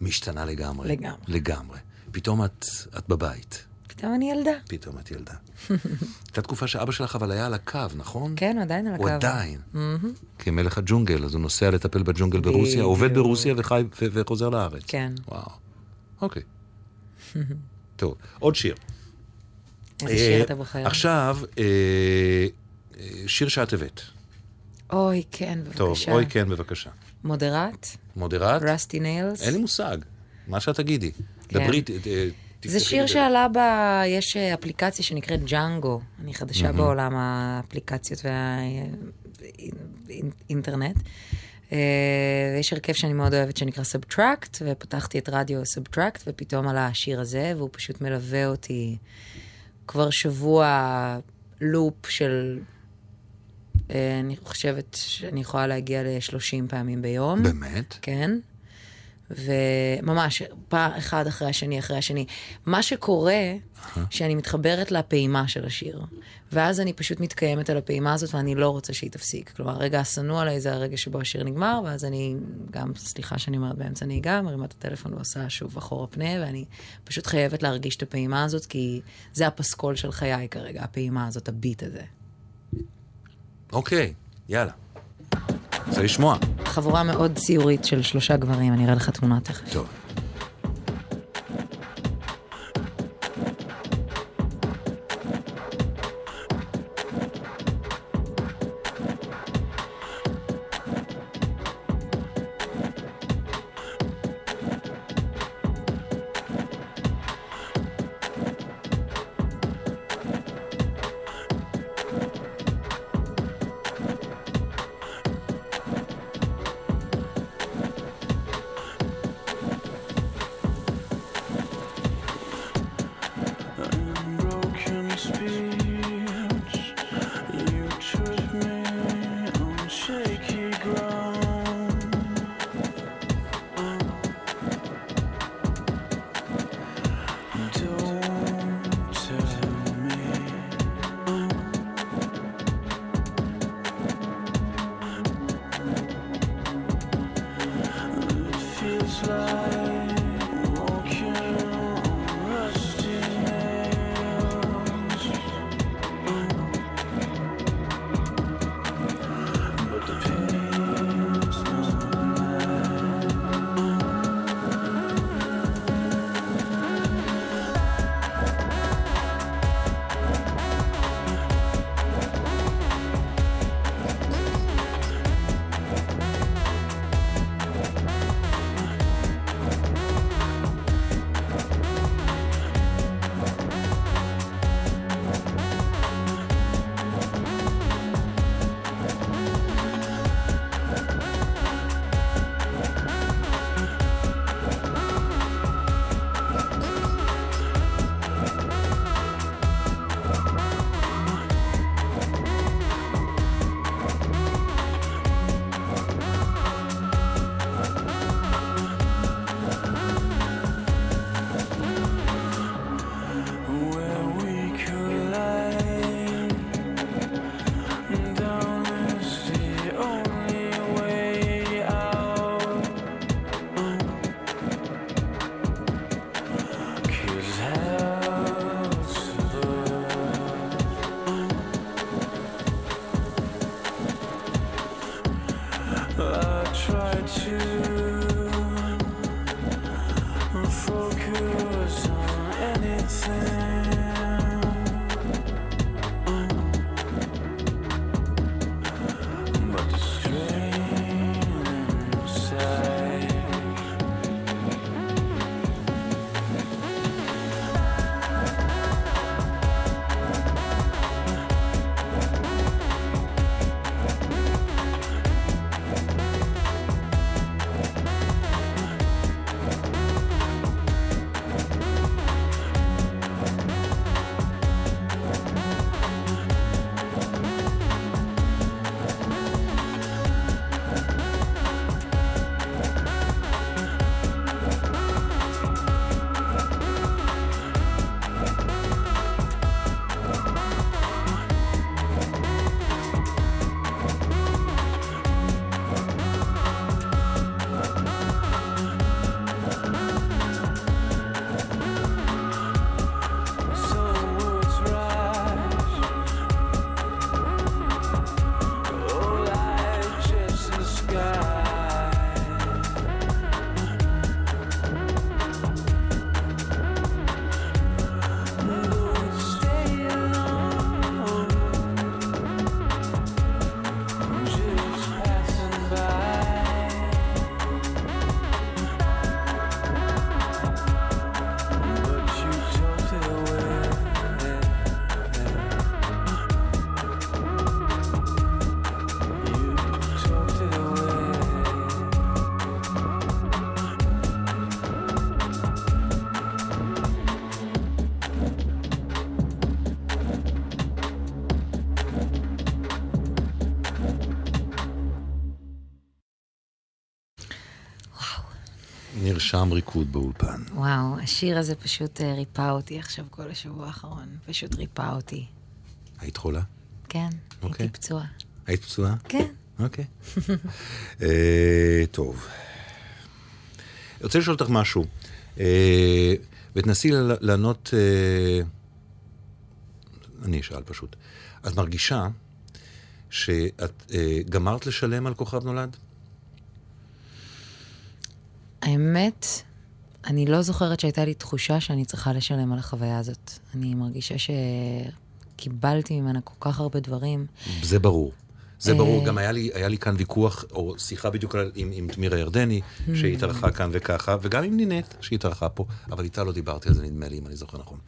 משתנה לגמרי. לגמרי. לגמרי. פתאום את, את בבית. פתאום אני ילדה. פתאום את ילדה. הייתה תקופה שאבא שלך אבל היה על הקו, נכון? כן, הוא עדיין על הקו. הוא עדיין. כמלך הג'ונגל, אז הוא נוסע לטפל בג'ונגל ברוסיה. עובד ברוסיה וחי וחוזר לארץ. כן. וואו. אוקיי. טוב, עוד שיר. איזה אה, שיר אתה בוחר? עכשיו, אה, אה, שיר שאת הבאת. אוי, כן, בבקשה. טוב, אוי כן, בבקשה. מודרט, מודרט? רסטי ניילס. אין לי מושג. מה שאת תגידי. כן. דברי, זה שיר שעלה ב... יש אה, אפליקציה שנקראת Jango. אני חדשה בעולם האפליקציות והאינטרנט. יש הרכב שאני מאוד אוהבת שנקרא SBTRKT, ופתחתי את רדיו SBTRKT, ופתאום עלה השיר הזה, והוא פשוט מלווה אותי כבר שבוע לופ של... אה, אני חושבת שאני יכולה להגיע ל-30 פעמים ביום. באמת? כן. וממש, פעם אחד אחרי השני אחרי השני. מה שקורה, שאני מתחברת לפעימה של השיר, ואז אני פשוט מתקיימת על הפעימה הזאת ואני לא רוצה שהיא תפסיק. כלומר, הרגע השנוא עליי זה הרגע שבו השיר נגמר, ואז אני, גם, סליחה שאני אומרת באמצע נהיגה, מרימה את הטלפון ועושה שוב אחורה פנה, ואני פשוט חייבת להרגיש את הפעימה הזאת, כי זה הפסקול של חיי כרגע, הפעימה הזאת, הביט הזה. אוקיי, יאללה. רוצה לשמוע. חבורה מאוד ציורית של שלושה גברים, אני אראה לך תמונה תכף. טוב. נרשם ריקוד באולפן. וואו, השיר הזה פשוט אה, ריפא אותי עכשיו כל השבוע האחרון. פשוט ריפא אותי. היית חולה? כן, אוקיי. הייתי פצועה. היית פצועה? כן. אוקיי. אה, טוב. אני רוצה לשאול אותך משהו, אה, ותנסי לענות... אה, אני אשאל פשוט. את מרגישה שאת אה, גמרת לשלם על כוכב נולד? האמת, אני לא זוכרת שהייתה לי תחושה שאני צריכה לשלם על החוויה הזאת. אני מרגישה שקיבלתי ממנה כל כך הרבה דברים. זה ברור. זה אה. ברור, גם היה לי, היה לי כאן ויכוח, או שיחה בדיוק עם, עם תמירה ירדני, Hmm. שהתארחה כאן וככה, וגם עם נינט, שהתארחה פה, אבל איתה לא דיברתי על זה, נדמה לי, אם אני זוכר נכון.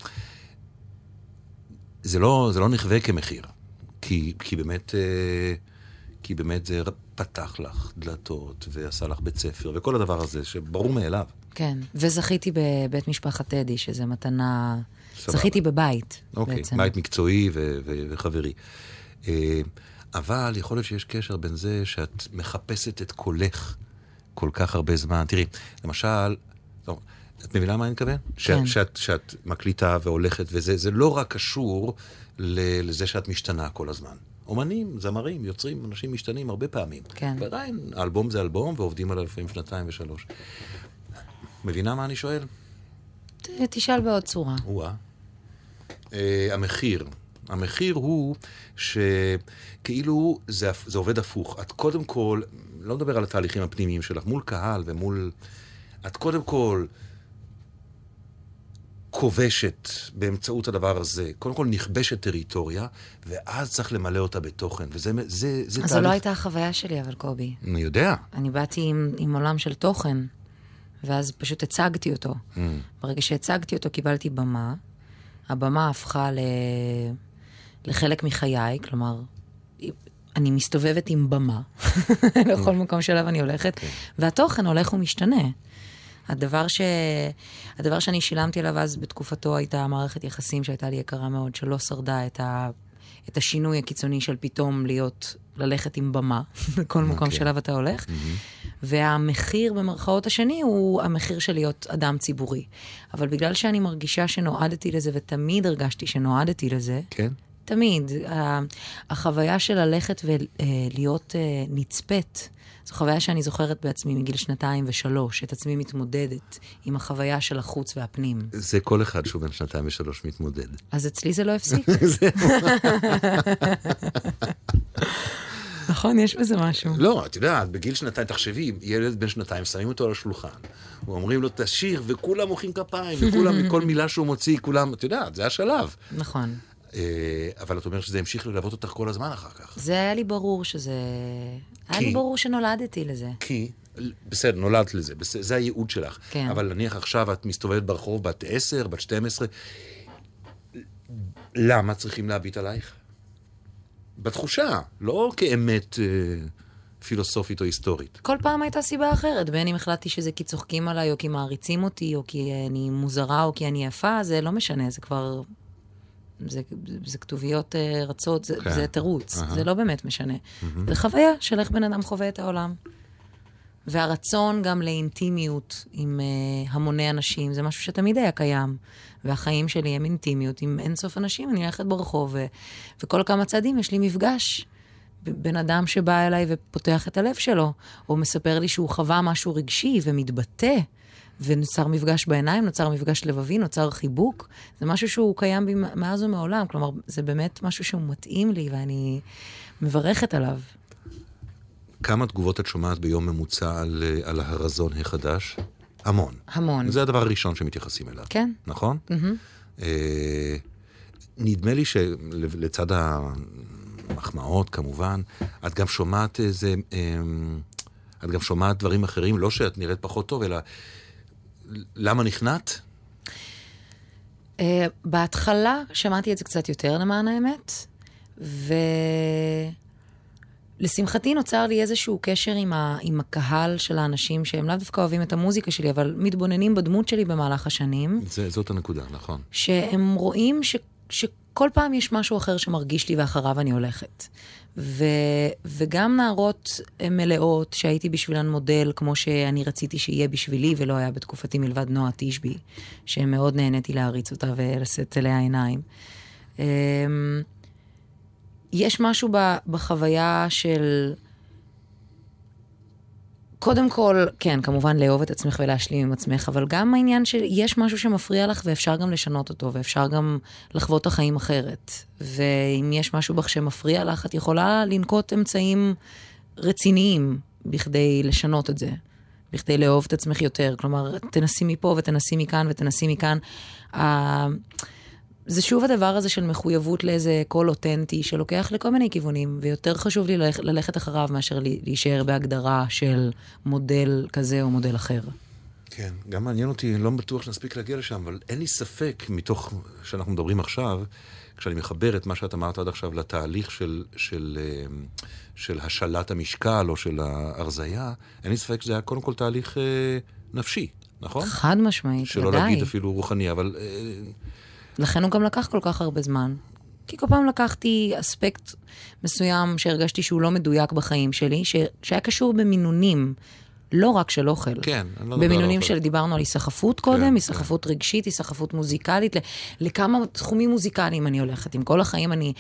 זה לא, זה לא נכווה כמחיר, כי, כי באמת, אה, כי באמת זה פתח לך דלתות, ועשה לך בית ספר, וכל הדבר הזה, שברור מאליו. כן, וזכיתי בבית משפחת טדי, שזה מתנה... סבבה. זכיתי בבית, אוקיי, בעצם. בית מקצועי ו- ו- וחברי. אה, אבל יכול להיות שיש קשר בין זה שאת מחפשת את קולך כל כך הרבה זמן. תראי, למשל, טוב, את מבינה מה אני מתכוון? כן. שאת, שאת מקליטה והולכת וזה, זה לא רק קשור ל- לזה שאת משתנה כל הזמן. אומנים, זמרים, יוצרים, אנשים משתנים הרבה פעמים. כן. ועדיין, אלבום זה אלבום, ועובדים עליו לפעמים שנתיים ושלוש. מבינה מה אני שואל? ת- תשאל בעוד צורה. או-אה. אה, המחיר. המחיר הוא שכאילו זה, זה עובד הפוך. את קודם כל, לא מדבר על התהליכים הפנימיים שלך, מול קהל ומול... את קודם כל כובשת באמצעות הדבר הזה, קודם כל נכבשת טריטוריה, ואז צריך למלא אותה בתוכן. וזה זה, זה אז זו לא הייתה החוויה שלי, אבל קובי. אני יודע. אני באתי עם, עם עולם של תוכן, ואז פשוט הצגתי אותו. Mm. ברגע שהצגתי אותו, קיבלתי במה. הבמה הפכה ל... לחלק מחיי, כלומר, אני מסתובבת עם במה לכל מקום שאליו אני הולכת, והתוכן הולך ומשתנה. הדבר, ש... הדבר שאני שילמתי עליו אז בתקופתו הייתה מערכת יחסים שהייתה לי יקרה מאוד, שלא שרדה את, ה... את השינוי הקיצוני של פתאום להיות, ללכת עם במה בכל מקום אוקיי. שאליו אתה הולך. והמחיר במרכאות השני הוא המחיר של להיות אדם ציבורי. אבל בגלל שאני מרגישה שנועדתי לזה, ותמיד הרגשתי שנועדתי לזה, כן? תמיד. החוויה של ללכת ולהיות נצפית, זו חוויה שאני זוכרת בעצמי מגיל שנתיים ושלוש, את עצמי מתמודדת עם החוויה של החוץ והפנים. זה כל אחד שהוא בן שנתיים ושלוש מתמודד. אז אצלי זה לא הפסיק. נכון, יש בזה משהו. לא, את יודעת, בגיל שנתיים, תחשבי, ילד בן שנתיים, שמים אותו על השולחן, ואומרים לו, תשיר, וכולם מוחאים כפיים, וכולם, מכל מילה שהוא מוציא, כולם, את יודעת, זה השלב. נכון. אה, אבל את אומרת שזה המשיך ללוות אותך כל הזמן אחר כך. זה היה לי ברור שזה... היה לי כי? ברור שנולדתי לזה. כי, בסדר, נולדת לזה, בסדר, זה הייעוד שלך. כן. אבל נניח עכשיו את מסתובבת ברחוב, בת עשר, בת 12, למה צריכים להביט עלייך? בתחושה, לא כאמת אה, פילוסופית או היסטורית. כל פעם הייתה סיבה אחרת, בין אם החלטתי שזה כי צוחקים עליי, או כי מעריצים אותי, או כי אני מוזרה, או כי אני יפה, זה לא משנה, זה כבר... זה, זה כתוביות אה, רצות, זה, כן. זה תירוץ, אהה. זה לא באמת משנה. זה חוויה של איך בן אדם חווה את העולם. והרצון גם לאינטימיות עם uh, המוני אנשים, זה משהו שתמיד היה קיים. והחיים שלי הם אינטימיות עם אינסוף אנשים, אני הולכת ברחוב, ו- וכל כמה צעדים יש לי מפגש. בן אדם שבא אליי ופותח את הלב שלו, או מספר לי שהוא חווה משהו רגשי ומתבטא, ונוצר מפגש בעיניים, נוצר מפגש לבבי, נוצר חיבוק. זה משהו שהוא קיים בי מאז ומעולם, כלומר, זה באמת משהו שהוא מתאים לי ואני מברכת עליו. כמה תגובות את שומעת ביום ממוצע על, אה, על הרזון החדש? המון. המון. זה הדבר הראשון שמתייחסים אליו. כן. נכון? אה, נדמה לי שלצד המחמאות, כמובן, את גם שומעת איזה... אה, את גם שומעת דברים אחרים, לא שאת נראית פחות טוב, אלא למה נכנעת? Uh, בהתחלה שמעתי את זה קצת יותר למען האמת, ולשמחתי נוצר לי איזשהו קשר עם, ה... עם הקהל של האנשים שהם לאו דווקא אוהבים את המוזיקה שלי, אבל מתבוננים בדמות שלי במהלך השנים, זה, זאת הנקודה, נכון. שהם רואים ש... שכל פעם יש משהו אחר שמרגיש לי ואחריו אני הולכת. ו... וגם נערות אה, מלאות שהייתי בשבילן מודל, כמו שאני רציתי שיהיה בשבילי ולא היה בתקופתי מלבד נועה תשבי, שמאוד נהניתי להריץ אותה ולשאת אליה עיניים. אמ, יש משהו. בחוויה של קודם כל, כן, כמובן לאהוב את עצמך ולהשלים עם עצמך, אבל גם העניין שיש משהו שמפריע לך ואפשר גם לשנות אותו, ואפשר גם לחוות את החיים אחרת. ואם יש משהו בך שמפריע לך, את יכולה לנקוט אמצעים רציניים בכדי לשנות את זה, בכדי לאהוב את עצמך יותר. כלומר, תנסי מפה ותנסי מכאן ותנסי מכאן. זה שוב הדבר הזה של מחויבות לאיזה קול אותנטי שלוקח לכל מיני כיוונים, ויותר חשוב לי ללכ- ללכת אחריו מאשר להישאר בהגדרה של מודל כזה או מודל אחר. כן, גם מעניין אותי, לא בטוח שנספיק להגיע לשם, אבל אין לי ספק, מתוך שאנחנו מדברים עכשיו, כשאני מחבר את מה שאת אמרת עד עכשיו לתהליך של, של, אה, של השלת המשקל או של ההרזייה, אין לי ספק שזה היה קודם כל תהליך אה, נפשי, נכון? חד משמעית, שלא ודאי. להגיד אפילו רוחני, אבל אה, לכן הוא גם לקח כל כך הרבה זמן. כי כל פעם לקחתי אספקט מסוים שהרגשתי שהוא לא מדויק בחיים שלי, ש... שהיה קשור במינונים, לא רק של אוכל. כן, אני לא מדבר על במינונים אוכל. של, דיברנו על היסחפות קודם, כן, היסחפות רגשית, היסחפות מוזיקלית, ל... לכמה תחומים מוזיקליים אני הולכת. עם כל החיים אני,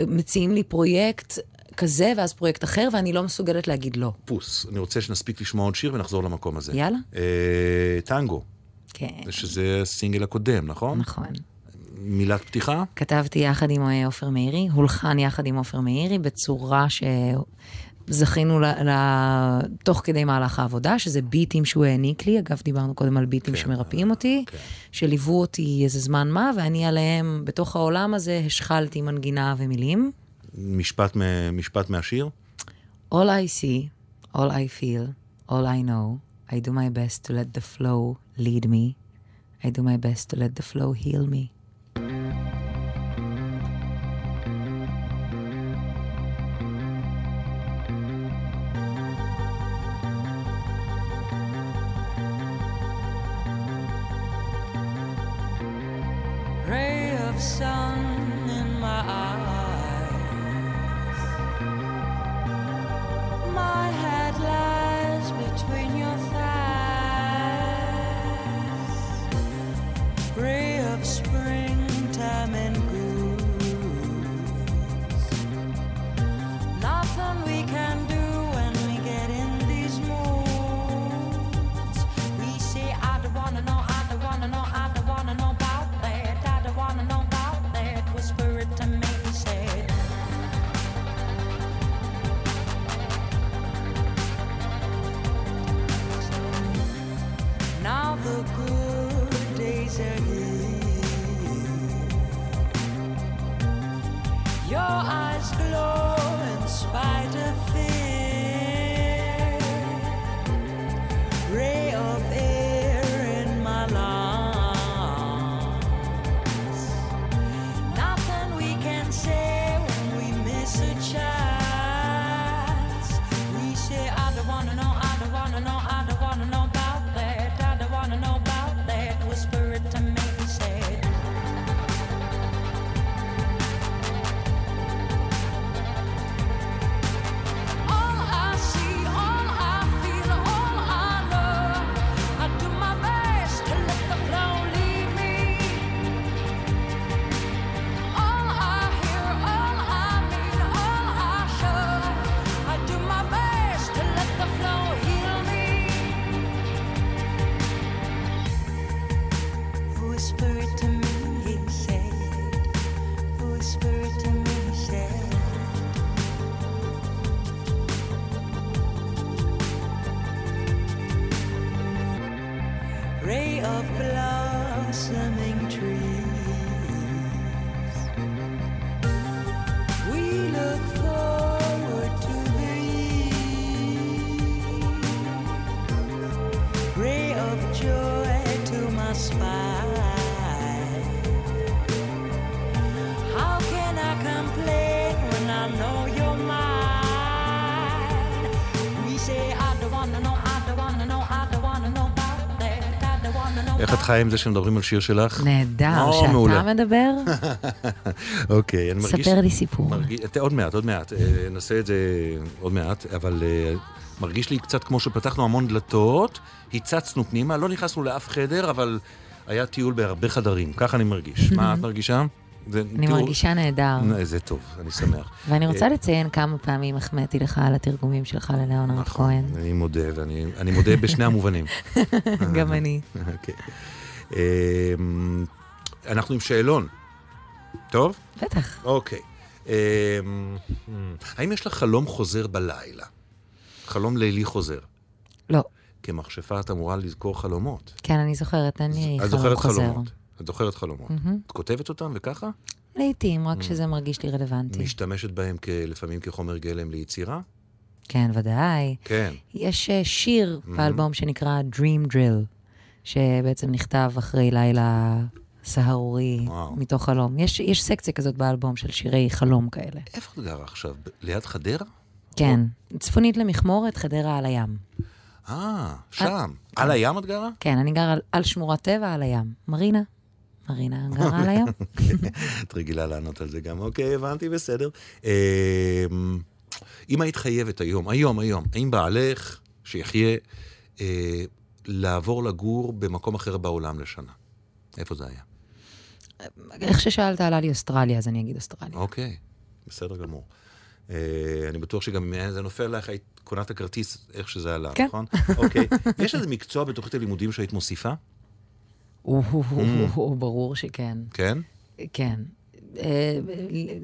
מציעים לי פרויקט כזה ואז פרויקט אחר, ואני לא מסוגלת להגיד לא. פוס, אני רוצה שנספיק לשמוע עוד שיר ונחזור למקום הזה. יאללה. אה, טנגו, כן, שזה הסינגל הקודם, נכון? נכון. מילת פתיחה? כתבתי יחד עם אה, עופר מאירי, הולחן יחד עם עופר מאירי, בצורה שזכינו ל... ל... תוך כדי מהלך העבודה, שזה ביטים שהוא העניק לי. אגב, דיברנו קודם על ביטים כן, שמרפאים אותי, כן. שליוו אותי איזה זמן מה, ואני עליהם, בתוך העולם הזה, השחלתי מנגינה ומילים. משפט, מ- משפט מהשיר? All I see, all I feel, all I know, I do my best to let the flow lead me. I do my best to let the flow heal me. חיה עם זה שמדברים על שיר שלך? נהדר, שאתה מעולה. מדבר, אוקיי, אני מרגיש... ספר לי סיפור. מרגיש, עוד מעט, עוד מעט, אה, נעשה את זה עוד מעט, אבל אה, מרגיש לי קצת כמו שפתחנו המון דלתות, הצצנו פנימה, לא נכנסנו לאף חדר, אבל היה טיול בהרבה חדרים, ככה אני מרגיש. מה את מרגישה? זה- אני תראו- מרגישה נהדר. זה טוב, אני שמח. ואני רוצה אה, לציין כמה פעמים החמאתי לך על התרגומים שלך ללאונרד נכון, כהן. אני מודה, ואני אני מודה בשני המובנים. גם אני. אוקיי. אמ, אנחנו עם שאלון. טוב? בטח. אוקיי. אמ, האם יש לך חלום חוזר בלילה? חלום לילי חוזר. לא. כמכשפה את אמורה לזכור חלומות. כן, אני זוכרת, אין לי את חלום זוכרת חוזר. חלומות. את זוכרת חלומות. את כותבת אותם וככה? לעתים, Mm. רק כשזה מרגיש לי רלוונטי. משתמשת בהם לפעמים כחומר גלם ליצירה? כן, ודאי. כן. יש אה, שיר באלבום שנקרא Dream Drill, שבעצם נכתב אחרי לילה סהרורי, וואו. מתוך חלום. יש, יש סקציה כזאת באלבום של שירי חלום כאלה. איפה את גרה עכשיו? ליד חדרה? כן, צפונית למכמורת, חדרה על הים. אה, שם. על הים את גרה? כן, אני גרה על, על שמורת טבע על הים. מרינה, מרינה גרה על הים. את רגילה לענות על זה גם. אוקיי, הבנתי, בסדר. אמ, אם היית חייבת היום, היום, היום, האם בעלך, שיחיה, אה, לעבור לגור במקום אחר בעולם לשנה? איפה זה היה? איך ששאלת עלה לי אוסטרליה, אז אני אגיד אוסטרליה. אוקיי, בסדר גמור. אה, אני בטוח שגם אם זה נופל עלייך, היית קונה את הכרטיס איך שזה עלה, כן. נכון? אוקיי. יש איזה מקצוע בתוכנית הלימודים שהיית מוסיפה? או, ברור שכן. כן? כן. אה,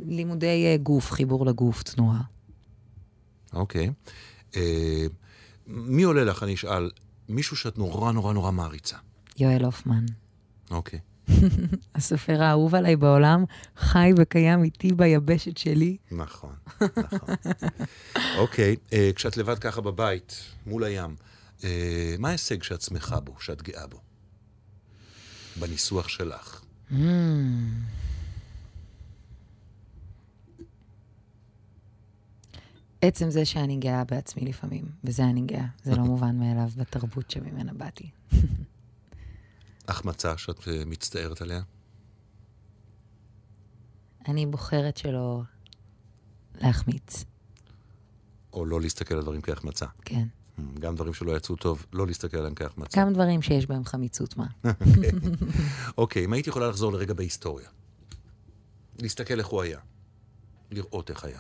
לימודי אה, גוף, חיבור לגוף, תנועה. אוקיי. אה, מי עולה לך, אני אשאל, מישהו שאת נורא נורא נורא מעריצה. יואל הופמן. אוקיי. הסופר האהוב עליי בעולם, חי וקיים איתי ביבשת שלי. נכון, נכון. אוקיי, כשאת לבד ככה בבית, מול הים, מה ההישג שאת שמחה בו, שאת גאה בו? בניסוח שלך. Mm. עצם זה שאני גאה בעצמי לפעמים, בזה אני גאה. זה לא מובן מאליו בתרבות שממנה באתי. החמצה שאת אה, מצטערת עליה? אני בוחרת שלא להחמיץ, או לא להסתכל על דברים כהחמצה? כן. גם דברים שלא יצאו טוב, לא להסתכל עליהם כהחמצה. גם דברים שיש בהם חמיצות מה. אוקיי, אם הייתי יכולה לחזור לרגע בהיסטוריה, להסתכל איך הוא היה, לראות איך היה.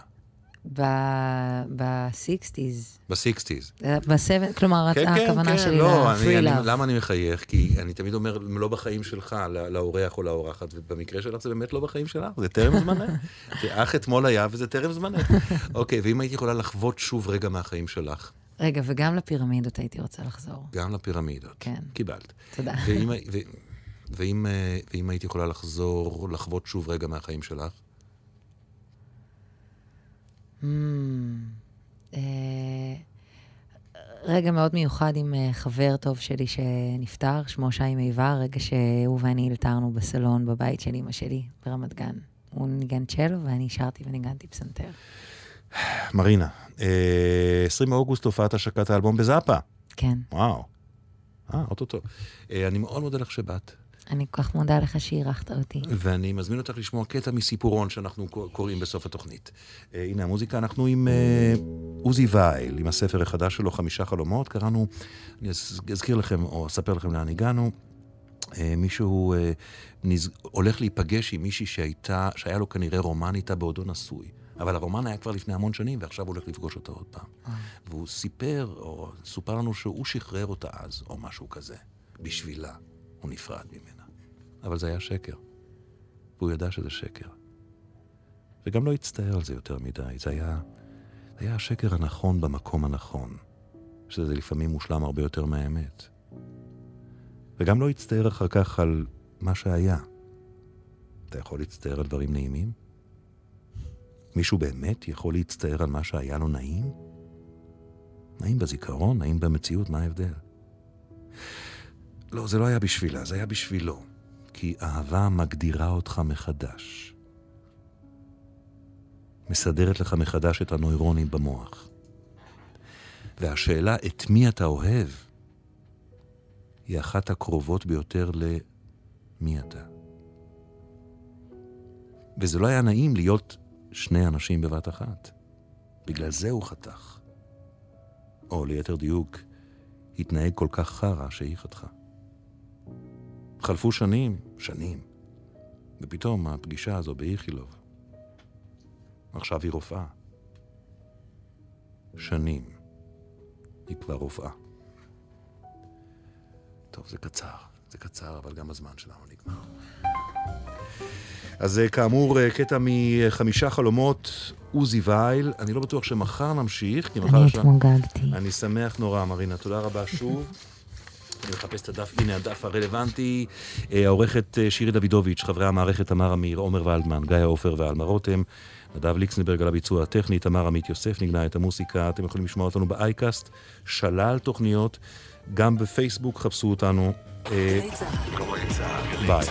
ב-60's, בסיקסטיז. ב-7, כלומר, הכוונה שלי לא, אני, ל-free אני, love. למה אני מחייך? כי אני תמיד אומר, לא בחיים שלך, לאורח או לאורחת, ובמקרה שלך זה באמת לא בחיים שלך, זה טרם זמנך. אך אתמול היה וזה טרם זמנך. אוקיי, ואם הייתי יכולה לחוות שוב רגע מהחיים שלך, רגע, וגם לפירמידות הייתי רוצה לחזור. גם לפירמידות. כן. קיבלת. תודה. ואם, ו, ואם, אה, ואם הייתי יכולה לחזור, לחוות שוב רגע מהחיים שלך? Mm, אה, רגע מאוד מיוחד עם אה, חבר טוב שלי שנפטר, שמו שי מיבר, רגע שהוא ואני אלתרנו בסלון בבית של אמא שלי ברמת גן. הוא ניגן צ'לו ואני שרתי וניגנתי פסנתר. מרינה, אה, 20 באוגוסט הופעת השקת האלבום בזאפה. כן. וואו. אה, אוטוטו. אה, אני מאוד מודה לך שבאת. אני כל כך מודה לך שאירחת אותי. ואני מזמין אותך לשמוע קטע מסיפורון שאנחנו קוראים בסוף התוכנית. אה, הנה המוזיקה, אנחנו עם אה, עוזי וייל, עם הספר החדש שלו, חמישה חלומות. קראנו, אני אז- אזכיר לכם, או אספר לכם לאן הגענו. אה, מישהו אה, נז... הולך להיפגש עם מישהי שהייתה, שהיה לו כנראה רומן איתה בעודו נשוי. אבל הרומן היה כבר לפני המון שנים, ועכשיו הוא הולך לפגוש אותה עוד פעם. והוא סיפר, או סופר לנו שהוא שחרר אותה אז, או משהו כזה. בשבילה. הוא נפרד ממנה. אבל זה היה שקר. והוא ידע שזה שקר. וגם לא הצטער על זה יותר מדי, זה היה, זה היה השקר הנכון במקום הנכון, שזה לפעמים מושלם הרבה יותר מהאמת. וגם לא הצטער אחר כך על מה שהיה. אתה יכול להצטער על דברים נעימים? מישהו באמת יכול להצטער על מה שהיה לו נעים? נעים בזיכרון, נעים במציאות, מה ההבדל? לא, זה לא היה בשבילה, זה היה בשבילו. כי אהבה מגדירה אותך מחדש. מסדרת לך מחדש את הנוירונים במוח. והשאלה את מי אתה אוהב היא אחת הקרובות ביותר למי אתה. וזה לא היה נעים להיות שני אנשים בבת אחת. בגלל זה הוא חתך. או ליתר דיוק, התנהג כל כך חרא שהיא חתכה. חלפו שנים, שנים. ופתאום הפגישה הזו באיכילוב, עכשיו היא רופאה. שנים. היא כבר רופאה. טוב, זה קצר. זה קצר, אבל גם הזמן שלנו נגמר. אז אה, כאמור, אה, קטע מחמישה חלומות, עוזי וייל. אני לא בטוח שמחר נמשיך, כי מחר אני יש לנו... התמוגגתי. אני שמח נורא, מרינה. תודה רבה שוב. אני מחפש את הדף, הנה הדף הרלוונטי. אה, העורכת שירי דוידוביץ', חברי המערכת תמר אמיר, עומר ולדמן, גיא עופר ועלמה רותם, נדב ליקסנברג על הביצוע הטכני, תמר עמית יוסף נגנה את המוסיקה. אתם יכולים לשמוע אותנו באייקאסט, שלל תוכניות, גם בפייסבוק חפשו אותנו. ביי.